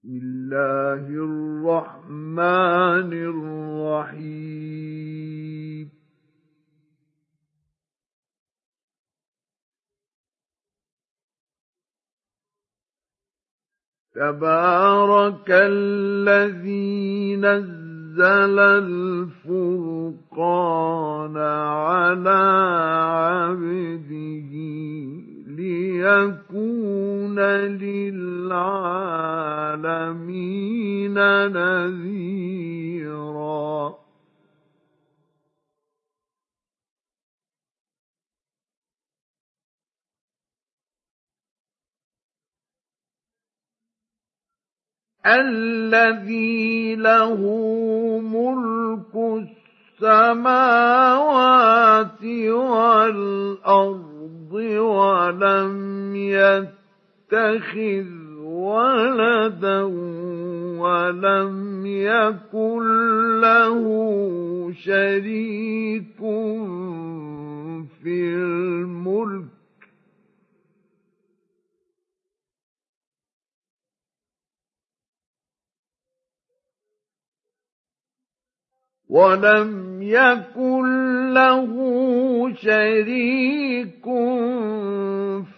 بسم الله الرحمن الرحيم. تبارك الذي نزل الفرقان على عبده ليكون للعالمين نذيرا. الذي له ملك السماوات والأرض ولم يتخذ ولدا ولم يكن له شريك في الملك ولم يكن له شريك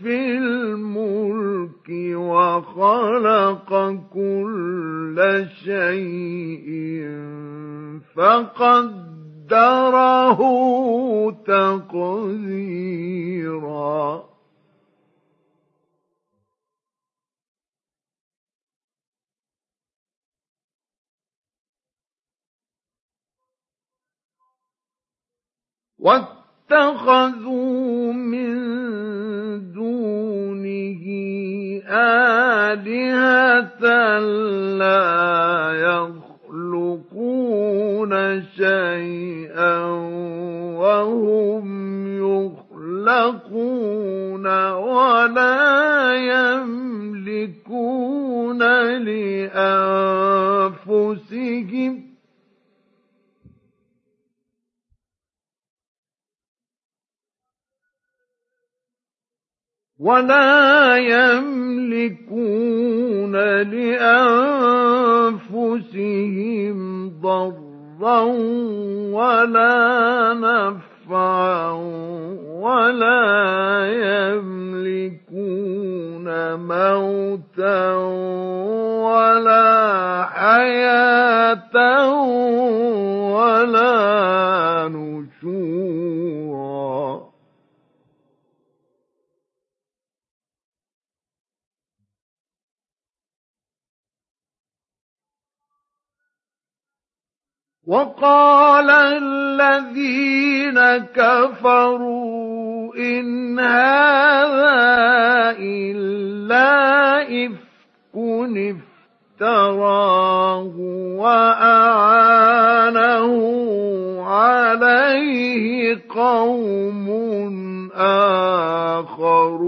في الملك وخلق كل شيء فقدره تقديرا واتخذوا من دونه آلهة لا يخلقون شيئا وهم يخلقون ولا يملكون لأنفسهم ولا يملكون لأنفسهم ضرا ولا نفعا ولا يملكون موتا ولا حياة ولا نشورا وقال الذين كفروا إن هذا إلا إفك افتراه وأعانه عليه قوم آخرون.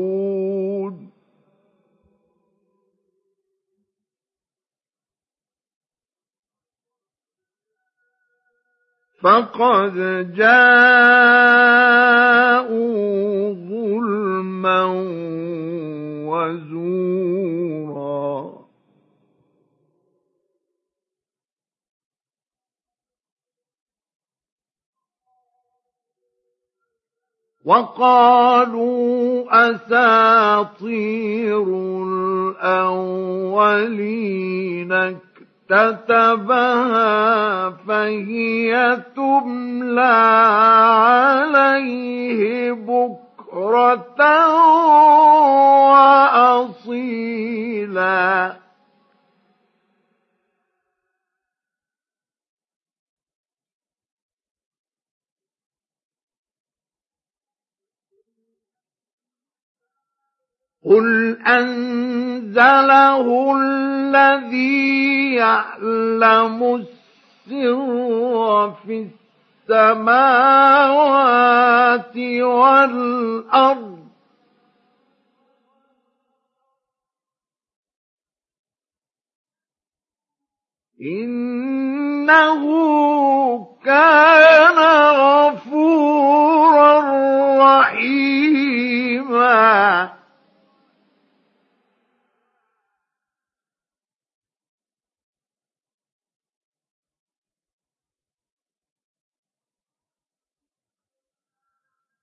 فقد جاءوا ظلما وزورا. وقالوا أساطير الأولين اكتتبها فهي تملى عليه بكرة وأصيلا. قل أنزله الذي يعلم السر في السماوات والأرض إنه كان غفورا رحيما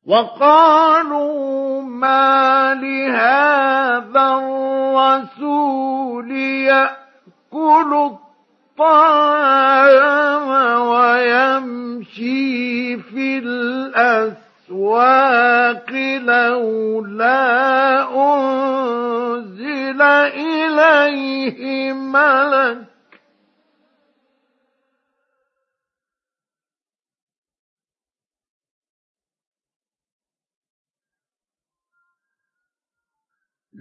وقالوا ما لهذا الرسول يأكل الطعام ويمشي في الأسواق لولا أنزل إليه ملك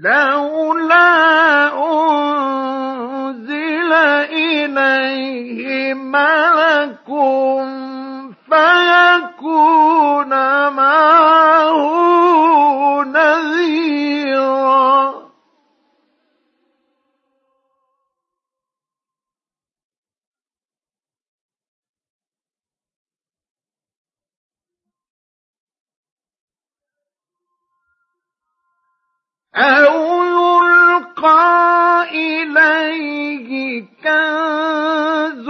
لولا أنزل إليه ملك فيكون معه نذيرا. أو يلقى إليه كنز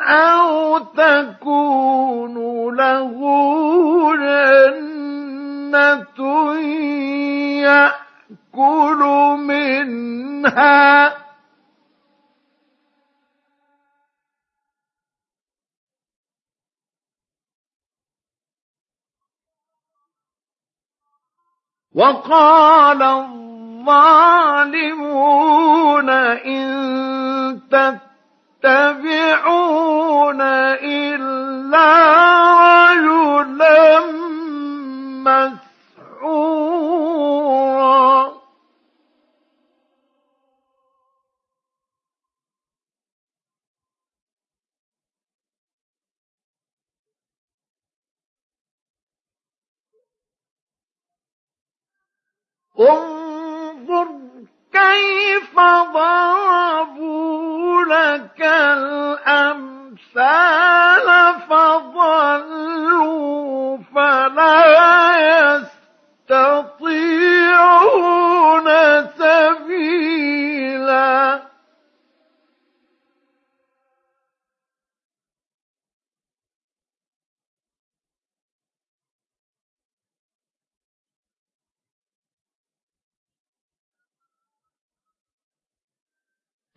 أو تكون له جنة يأكل منها وقال الظالمون إن تتبعون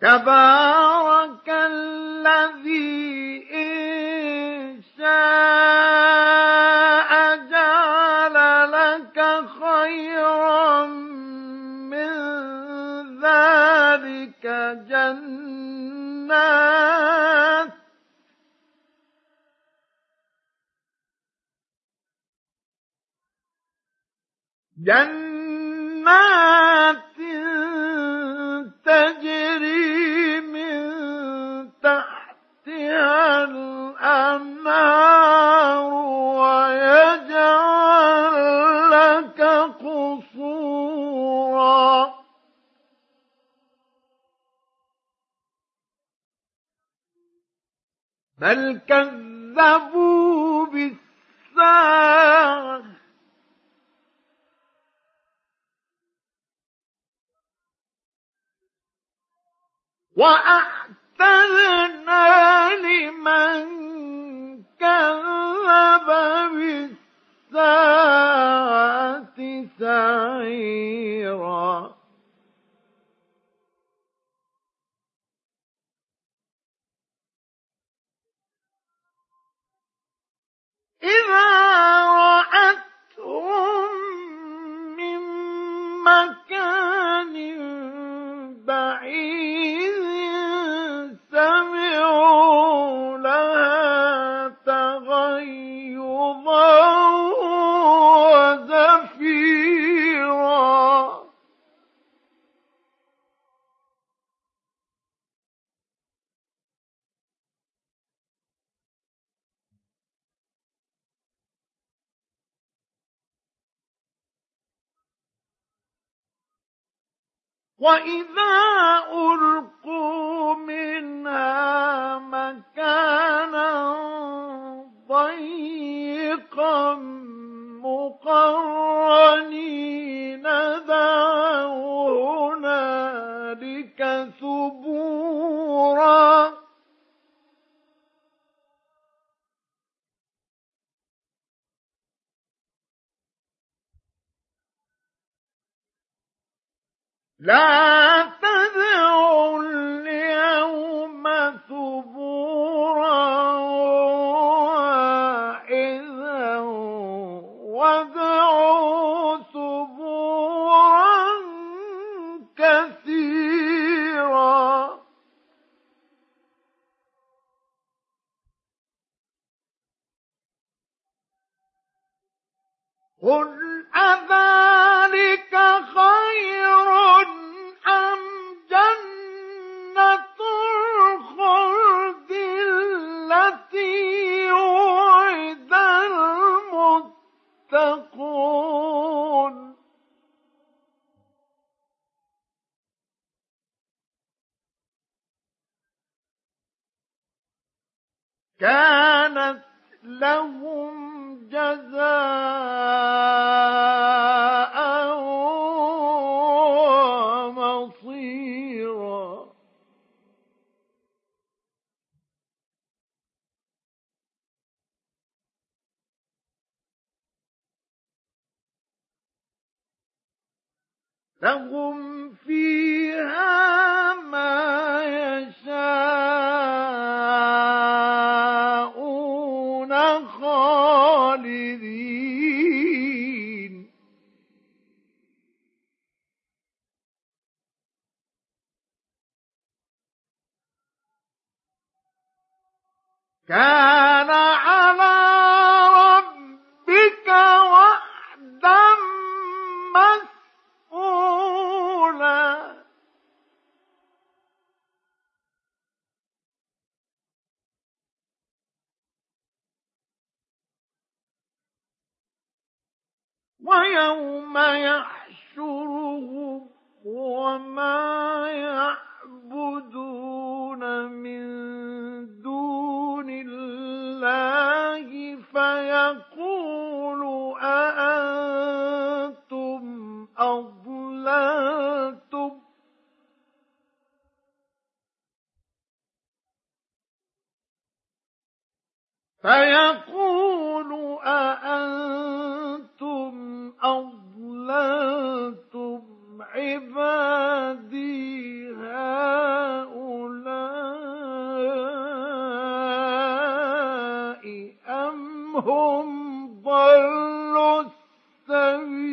تبارك قصورا بل كذبوا بالساعة. وأعتدنا لمن كذب بالساعة. سعيرا. إذا رأتهم من مكان بعيد وإذا ألقوا منها مكانا ضيقا مقرنين دعوا هنالك ثبورا لا كان على ربك وعدا مسئولا ويوم يحشرهم وما فيقول أأنتم أضللتم عبادي هؤلاء أم هم ضلوا السبيل؟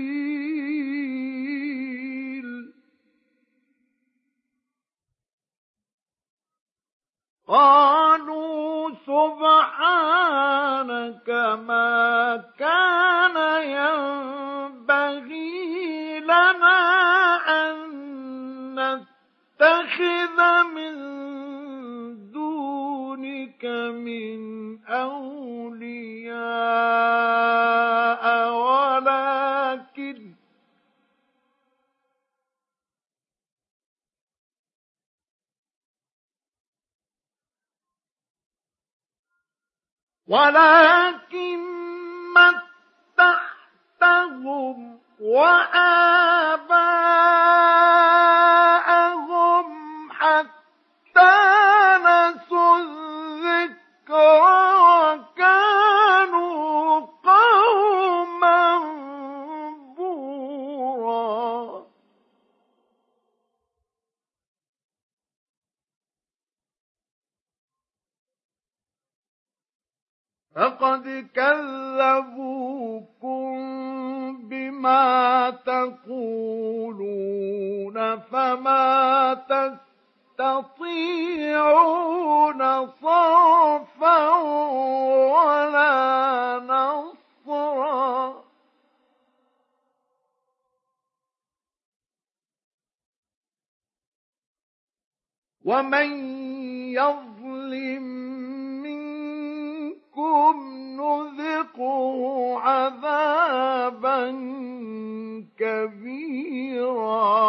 قالوا سبحانك ما كان ينبغي لنا أن نتخذ من دونك من أولياء. ولكن متعتهم وآباءهم كذبوكم بما تقولون فما تستطيعون صرفا ولا نصرا ومن يظلم منكم نذقه عذابا كبيرا.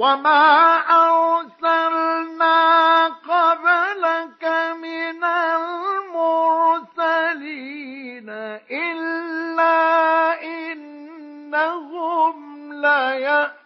وما أرسلنا قبلك من المرسلين إلا إنهم ليأكلون.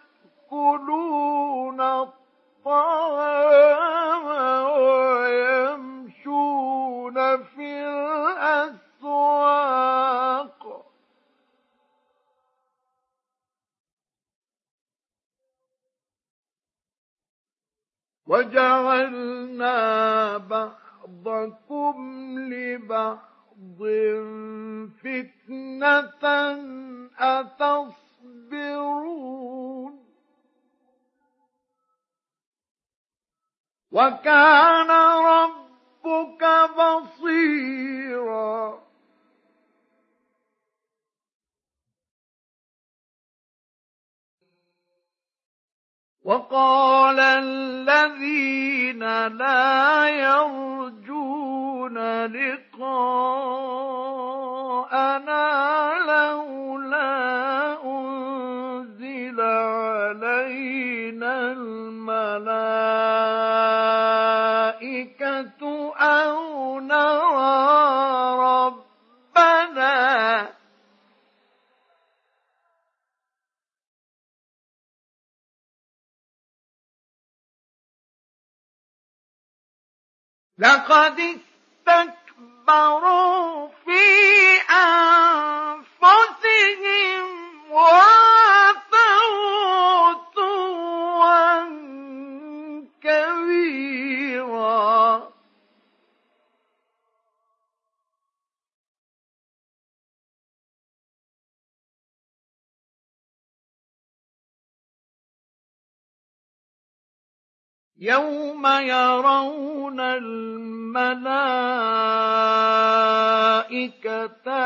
يوم يرون الملائكة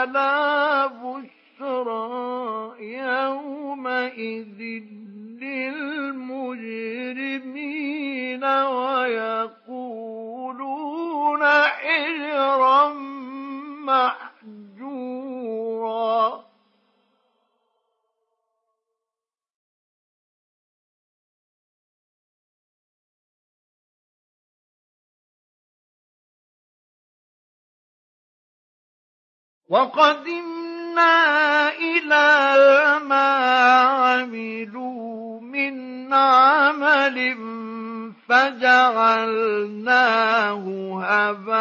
لا بشرى يومئذ للمجرمين ويقولون حجرا محجورا وقدمنا إلى ما عملوا من عمل فجعلناه هباء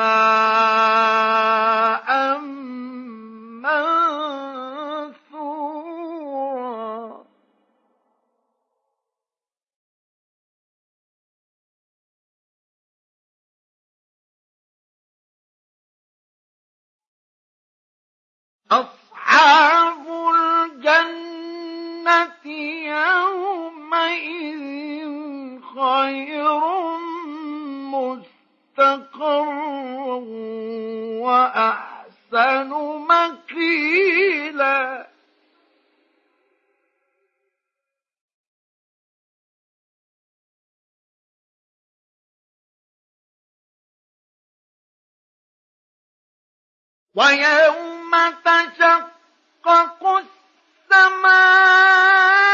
أصحاب الجنة يومئذ خير مستقرا وأحسن مقيلا. ويوم تشقق السماء.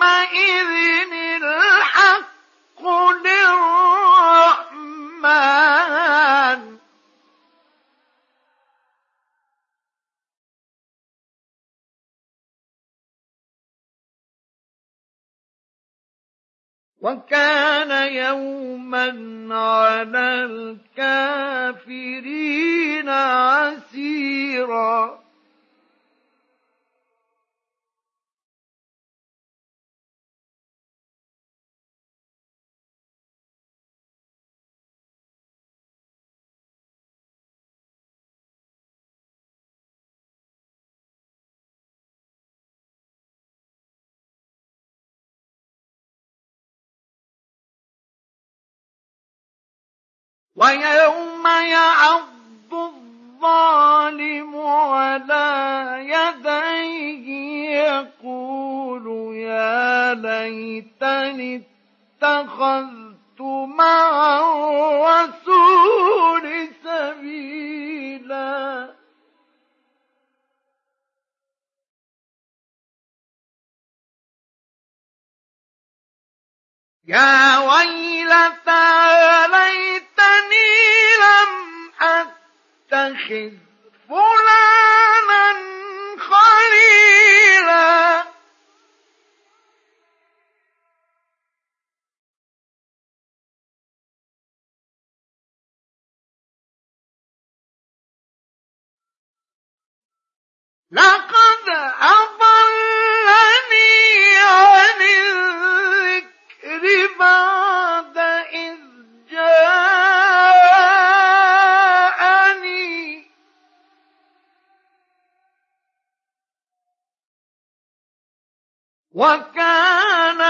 يومئذ الحق للرحمن. وكان يوما على الكافرين عسيرا. ويوم يعض الظالم على يديه يقول يا ليتني اتخذت مع الرسول سبيلا. يا ويلتى اتخذ فلانا خليلا. لقد أضلني عن الذكر وكان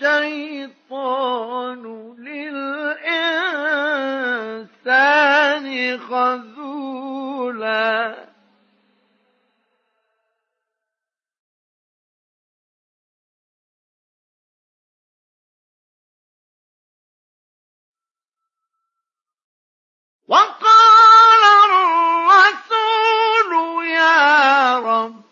الشيطان للإنسان خذولا. وقال الرسول يا رب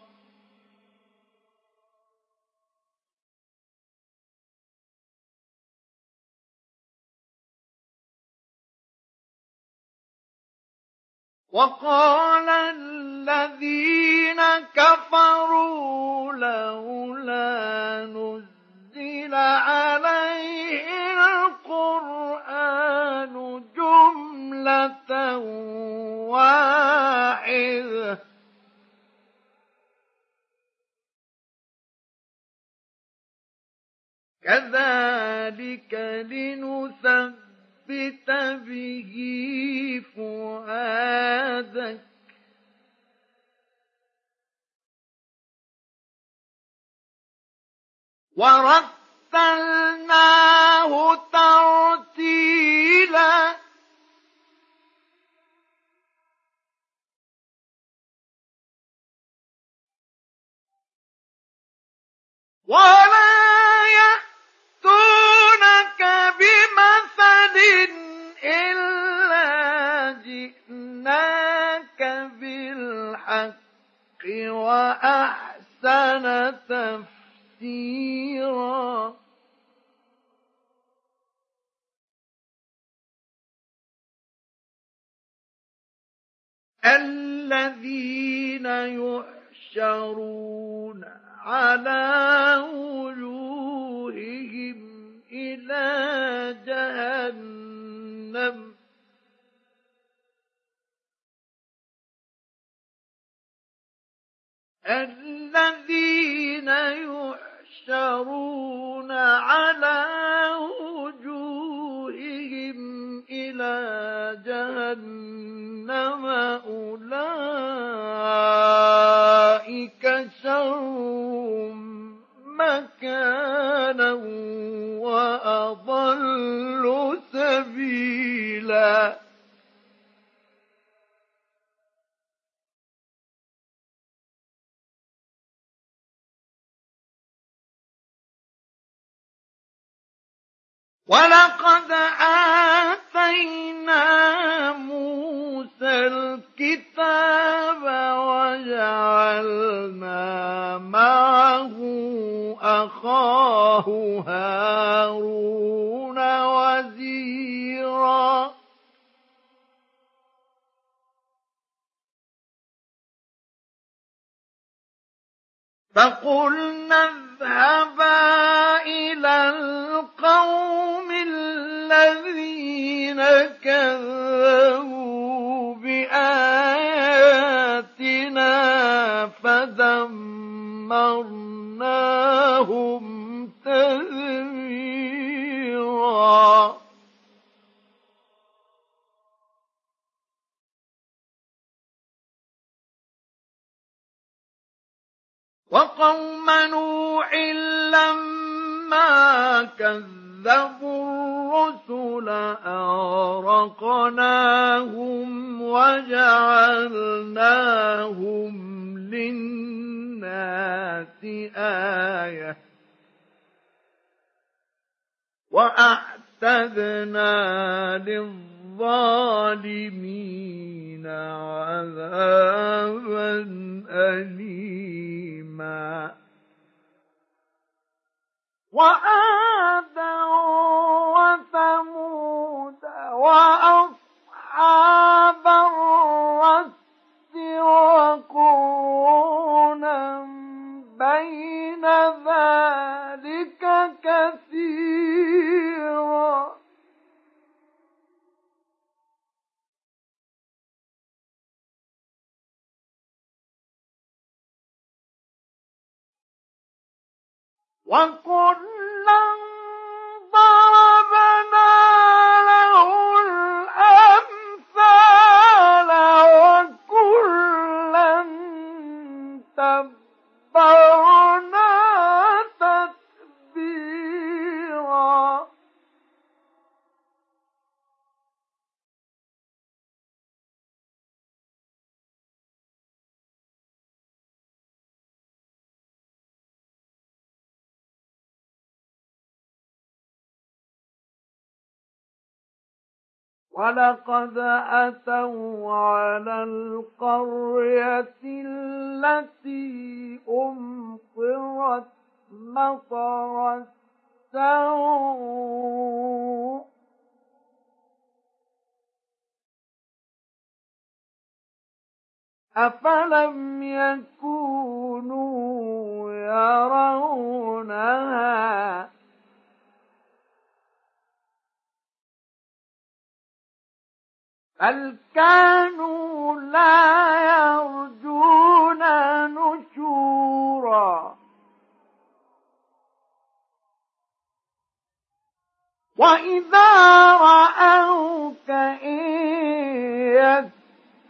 وقال الذين كفروا لولا نزل عليه القرآن جملة واحدة. كذلك لنثبت لنثبت به فؤادك. ورتلناه ترتيلا. ولا وأحسن تفسيرا. الذين يحشرون على وجوههم إلى جهنم الذين يحشرون على وجوههم إلى جهنم أولئك شر مكانا وأضل سبيلا ولقد آتينا موسى الكتاب وجعلنا معه أخاه هارون وزيرا. فقلنا اذهبا إلى القوم الذين كذبوا بآياتنا فدمرناهم تدميرا. وقوم نوح لما كذبوا الرسل أغرقناهم وجعلناهم للناس آية وأعتدنا للظالمين عذابا أليما وآدا وثمود وأصحاب الرس وقرونا بين وكلا ولقد أتوا على القرية التي أمطرت مطر السوء أفلم يكونوا يرونها بل كانوا لا يرجون نشورا؟ وإذا رأوك إن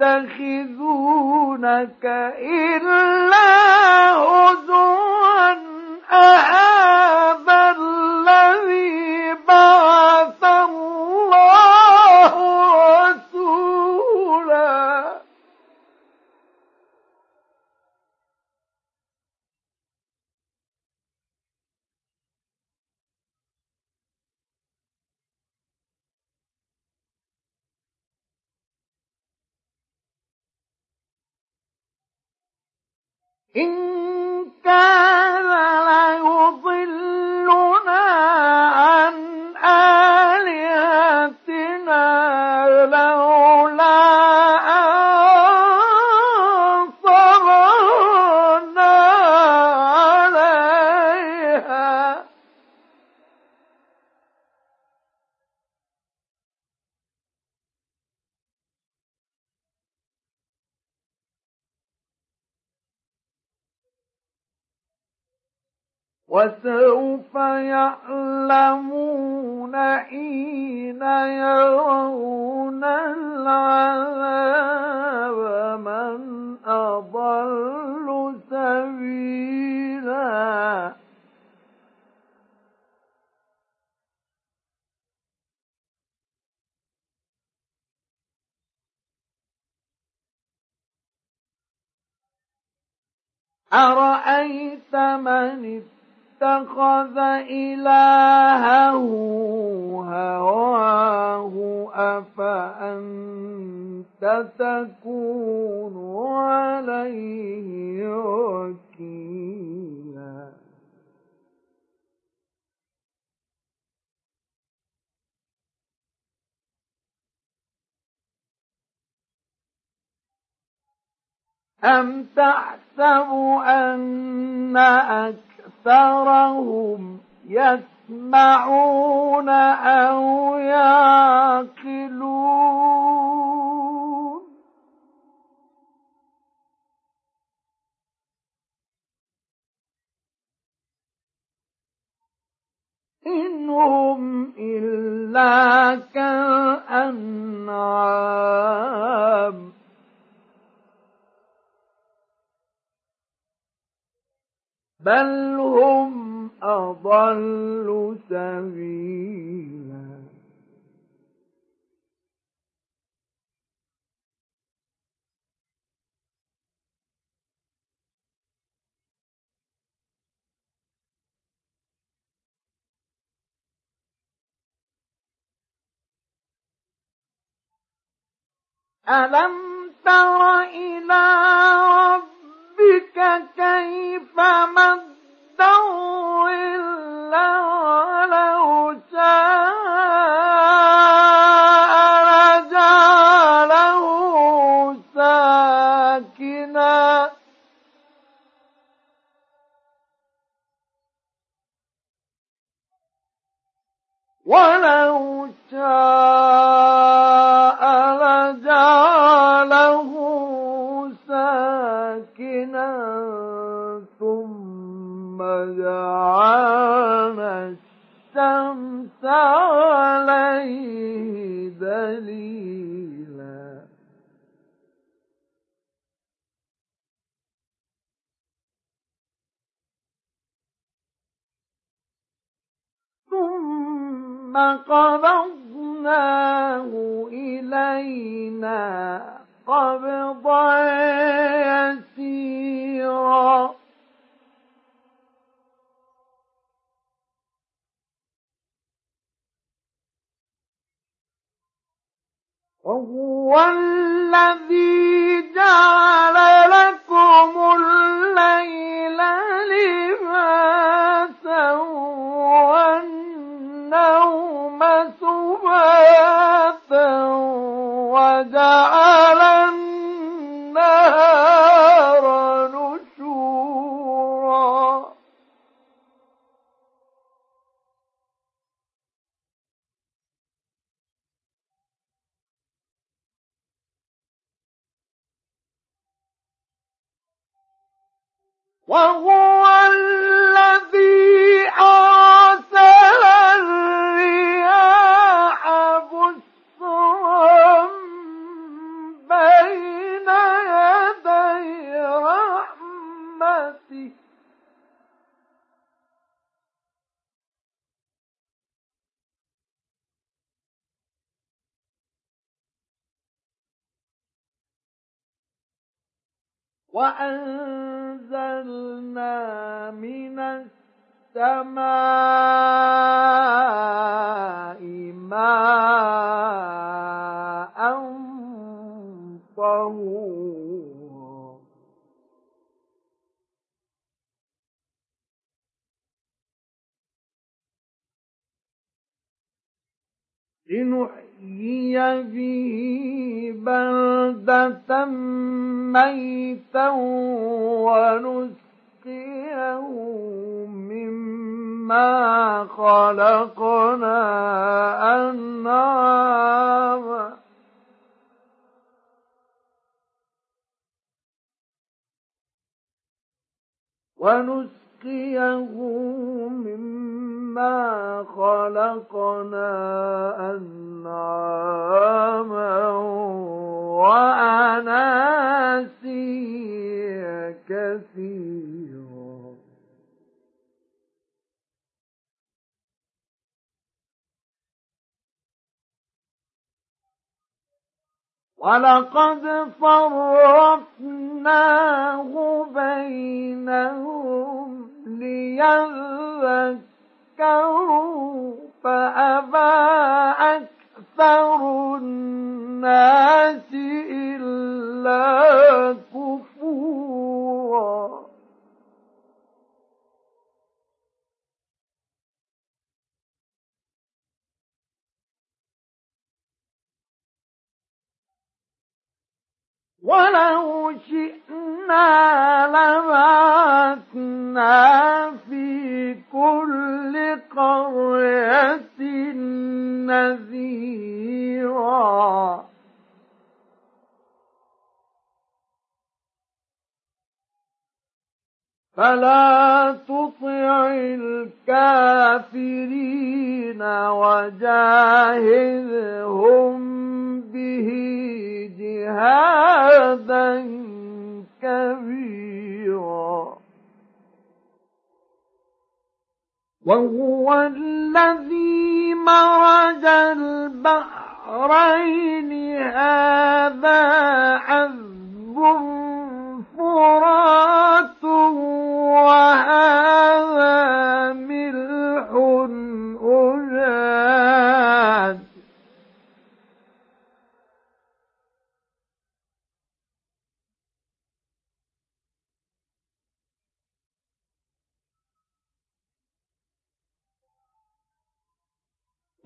يتخذونك إلا هزوا أهذا إن وسوف يعلمون حين يرون العذاب من أضل سبيلا. أرأيت من اتخذ إلهه هواه أفأنت تكون عليه وكيلا. أم تحسب أن أكثرهم يسمعون أو يعقلون. إن هم إلا كالأنعام. بل هم أضل سبيلا. ألم تر إلى ربك كيف مد الظل ولو شاء لجعله ساكنا. ولو شاء ثم قبضناه إلينا قبضا يسيرا. وهو الذي جعل لكم الليل لباسا والنوم سباتا وجعل النهار نشورا. وهو الذي أرسل وأنزلنا من السماء ماء طهورا لنحيي به بلدة ميتا ونسقيه مما خلقنا أنعاما ونسقيه مما خلقنا أنعاما وأناسيا كثيرا. ولقد فرقناه بينهم ليذكروا فأبى أكثر الناس إلا كفورا. ولو شئنا لبعثنا في فلا تطع الكافرين وجاهدهم به جهادا كبيرا الذي مرج البحرين هذا عذب فرات وهذا ملح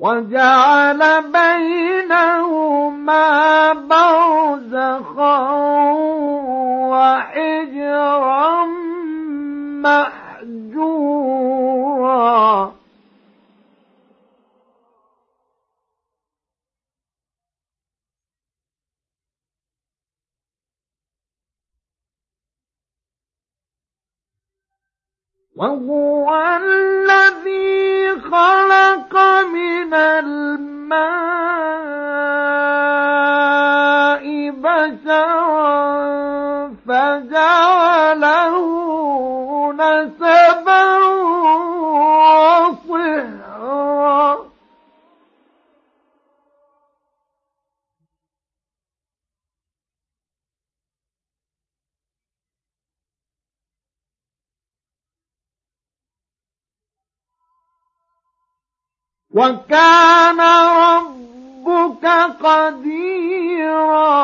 وجعل بينهما برزخا وحجرا محجورا وهو الذي خلق من الماء بشرا فجعله وكان ربك قديرا.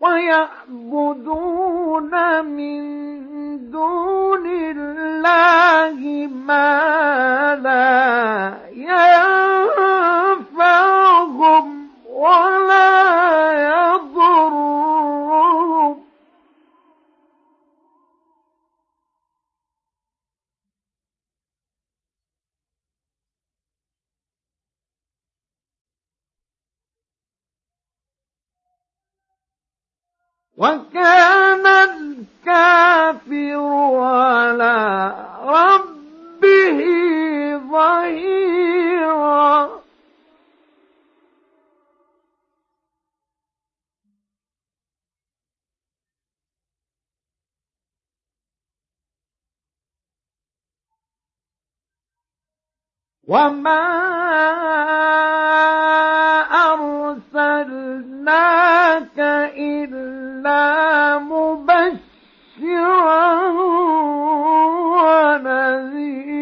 ويعبدون من دون الله ما لا ينفعهم ولا يضرهم وكان الكافر على ربه ظهيرا. وما أرسلناك إلا مبشرا ونذيرا.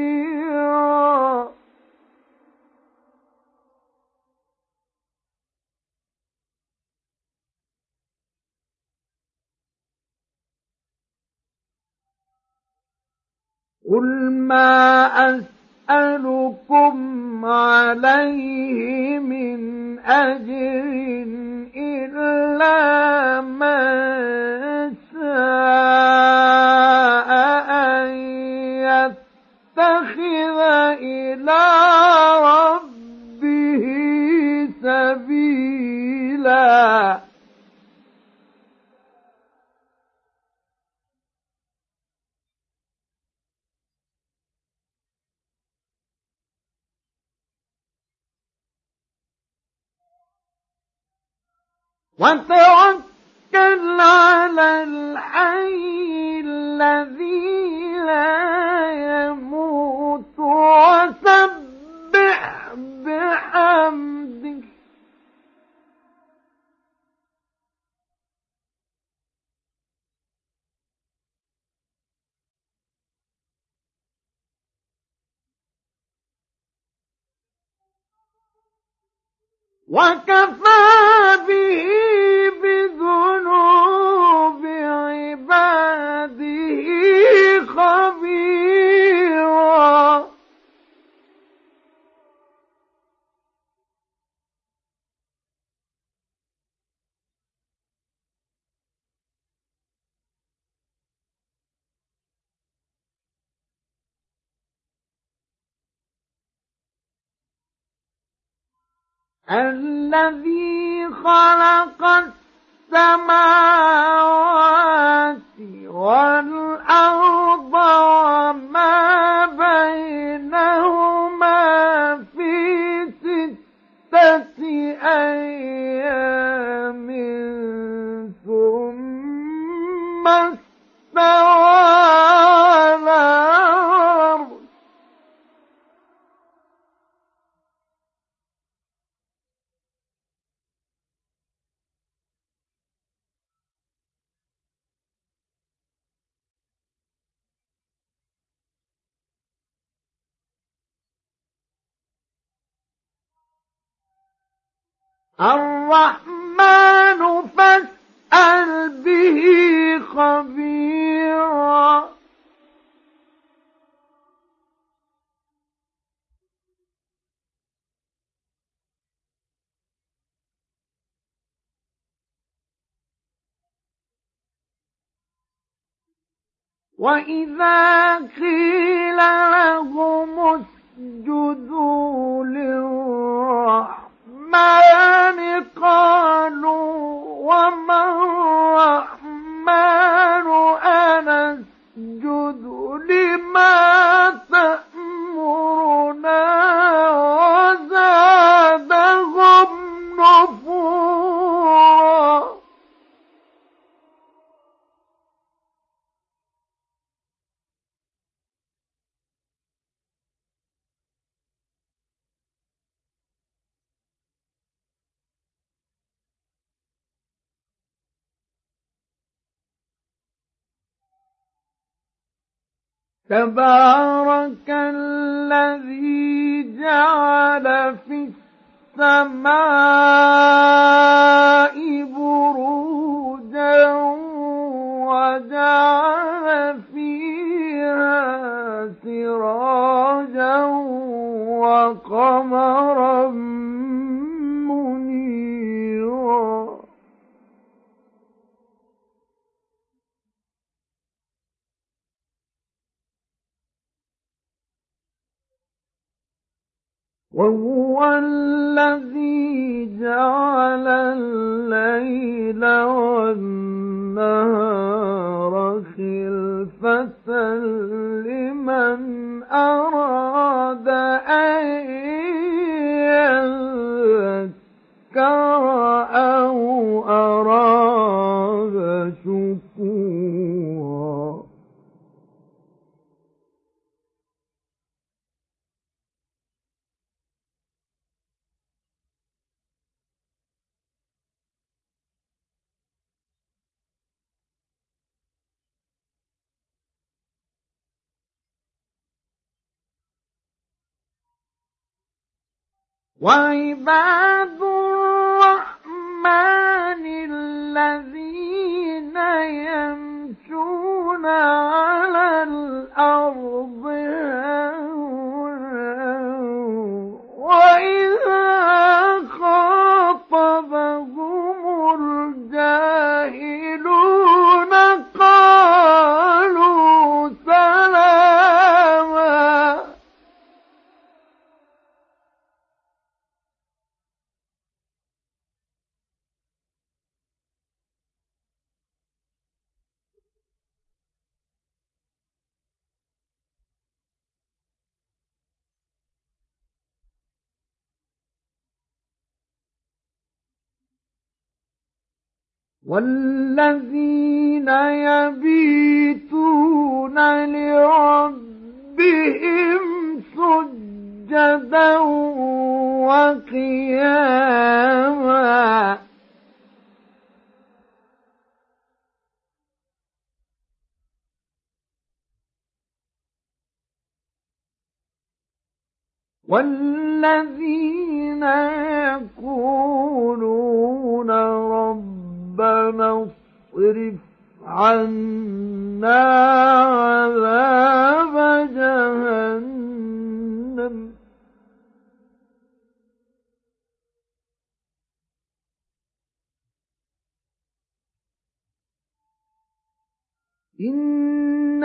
قل ما أسألكم عليه من أجر إلا من شاء أن يتخذ إلى ربه سبيلا. وتوكل على الحي الذي لا يموت. وسبح بحمده وكفى به بذنوب عباده. الذي خلق السماوات والأرض وما بينهما في ستة أيام. الرحمن فاسأل به خبيرا. وإذا قيل لهم اسجدوا للرحمن الرحمن قالوا وما الرحمن تبارك الذي جعل في السماء بروجا وجعل فيها سراجا وقمرا وهو الذي جعل الليل والنهار خلفة لمن أراد أن يذكر أو أراد شكورا. وعباد الرحمن الذين يمشون على الأرض والذين يبيتون لربهم سجدا وقياما. والذين يقولون رب ربنا اصرف عنا عذاب جهنم. إن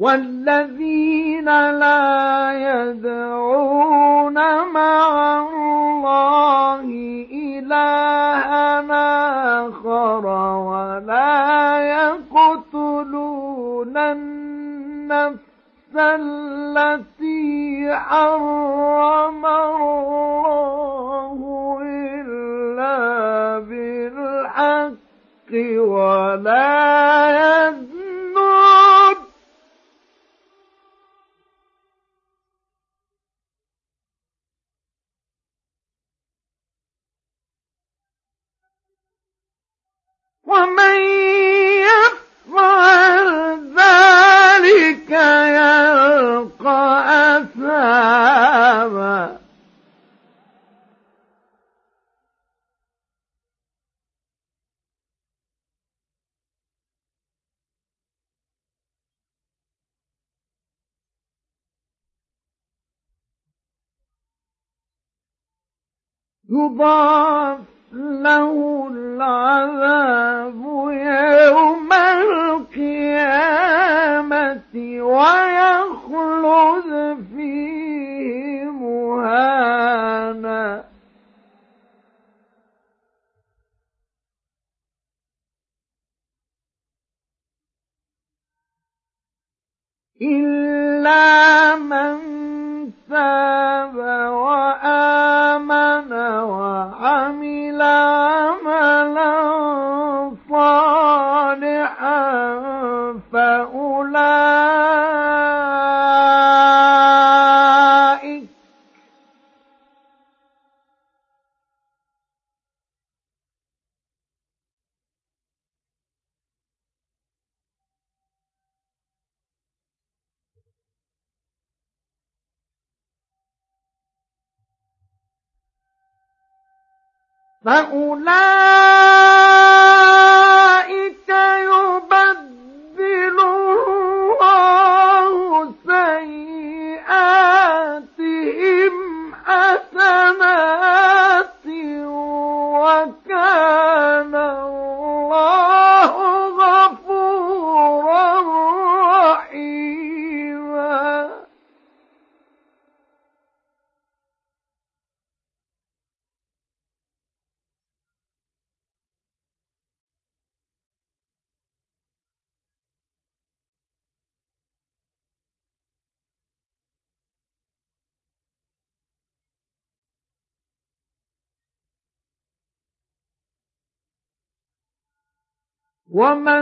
والذين لا يدعون مع الله إلهنا آخر ولا يقتلون النفس التي حرم الله إلا بالحق ولا يدعون ومن يفعل ذلك يلقى يضاعف له العذاب يوم القيامة ويخلد فيه مهانا. إلا من ومن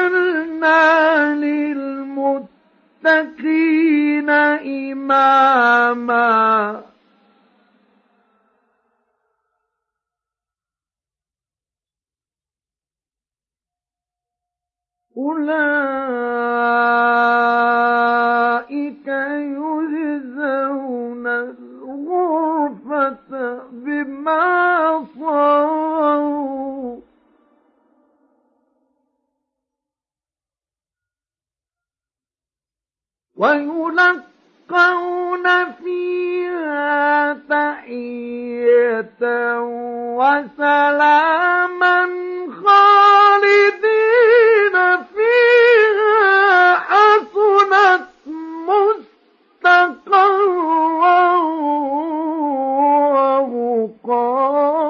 وجعلنا للمتقين إماما. أولئك يجزون الغرفة بما صاروا ويلقون فيها تحية وسلاما خالدين فيها حسنت مستقرا ومقاما.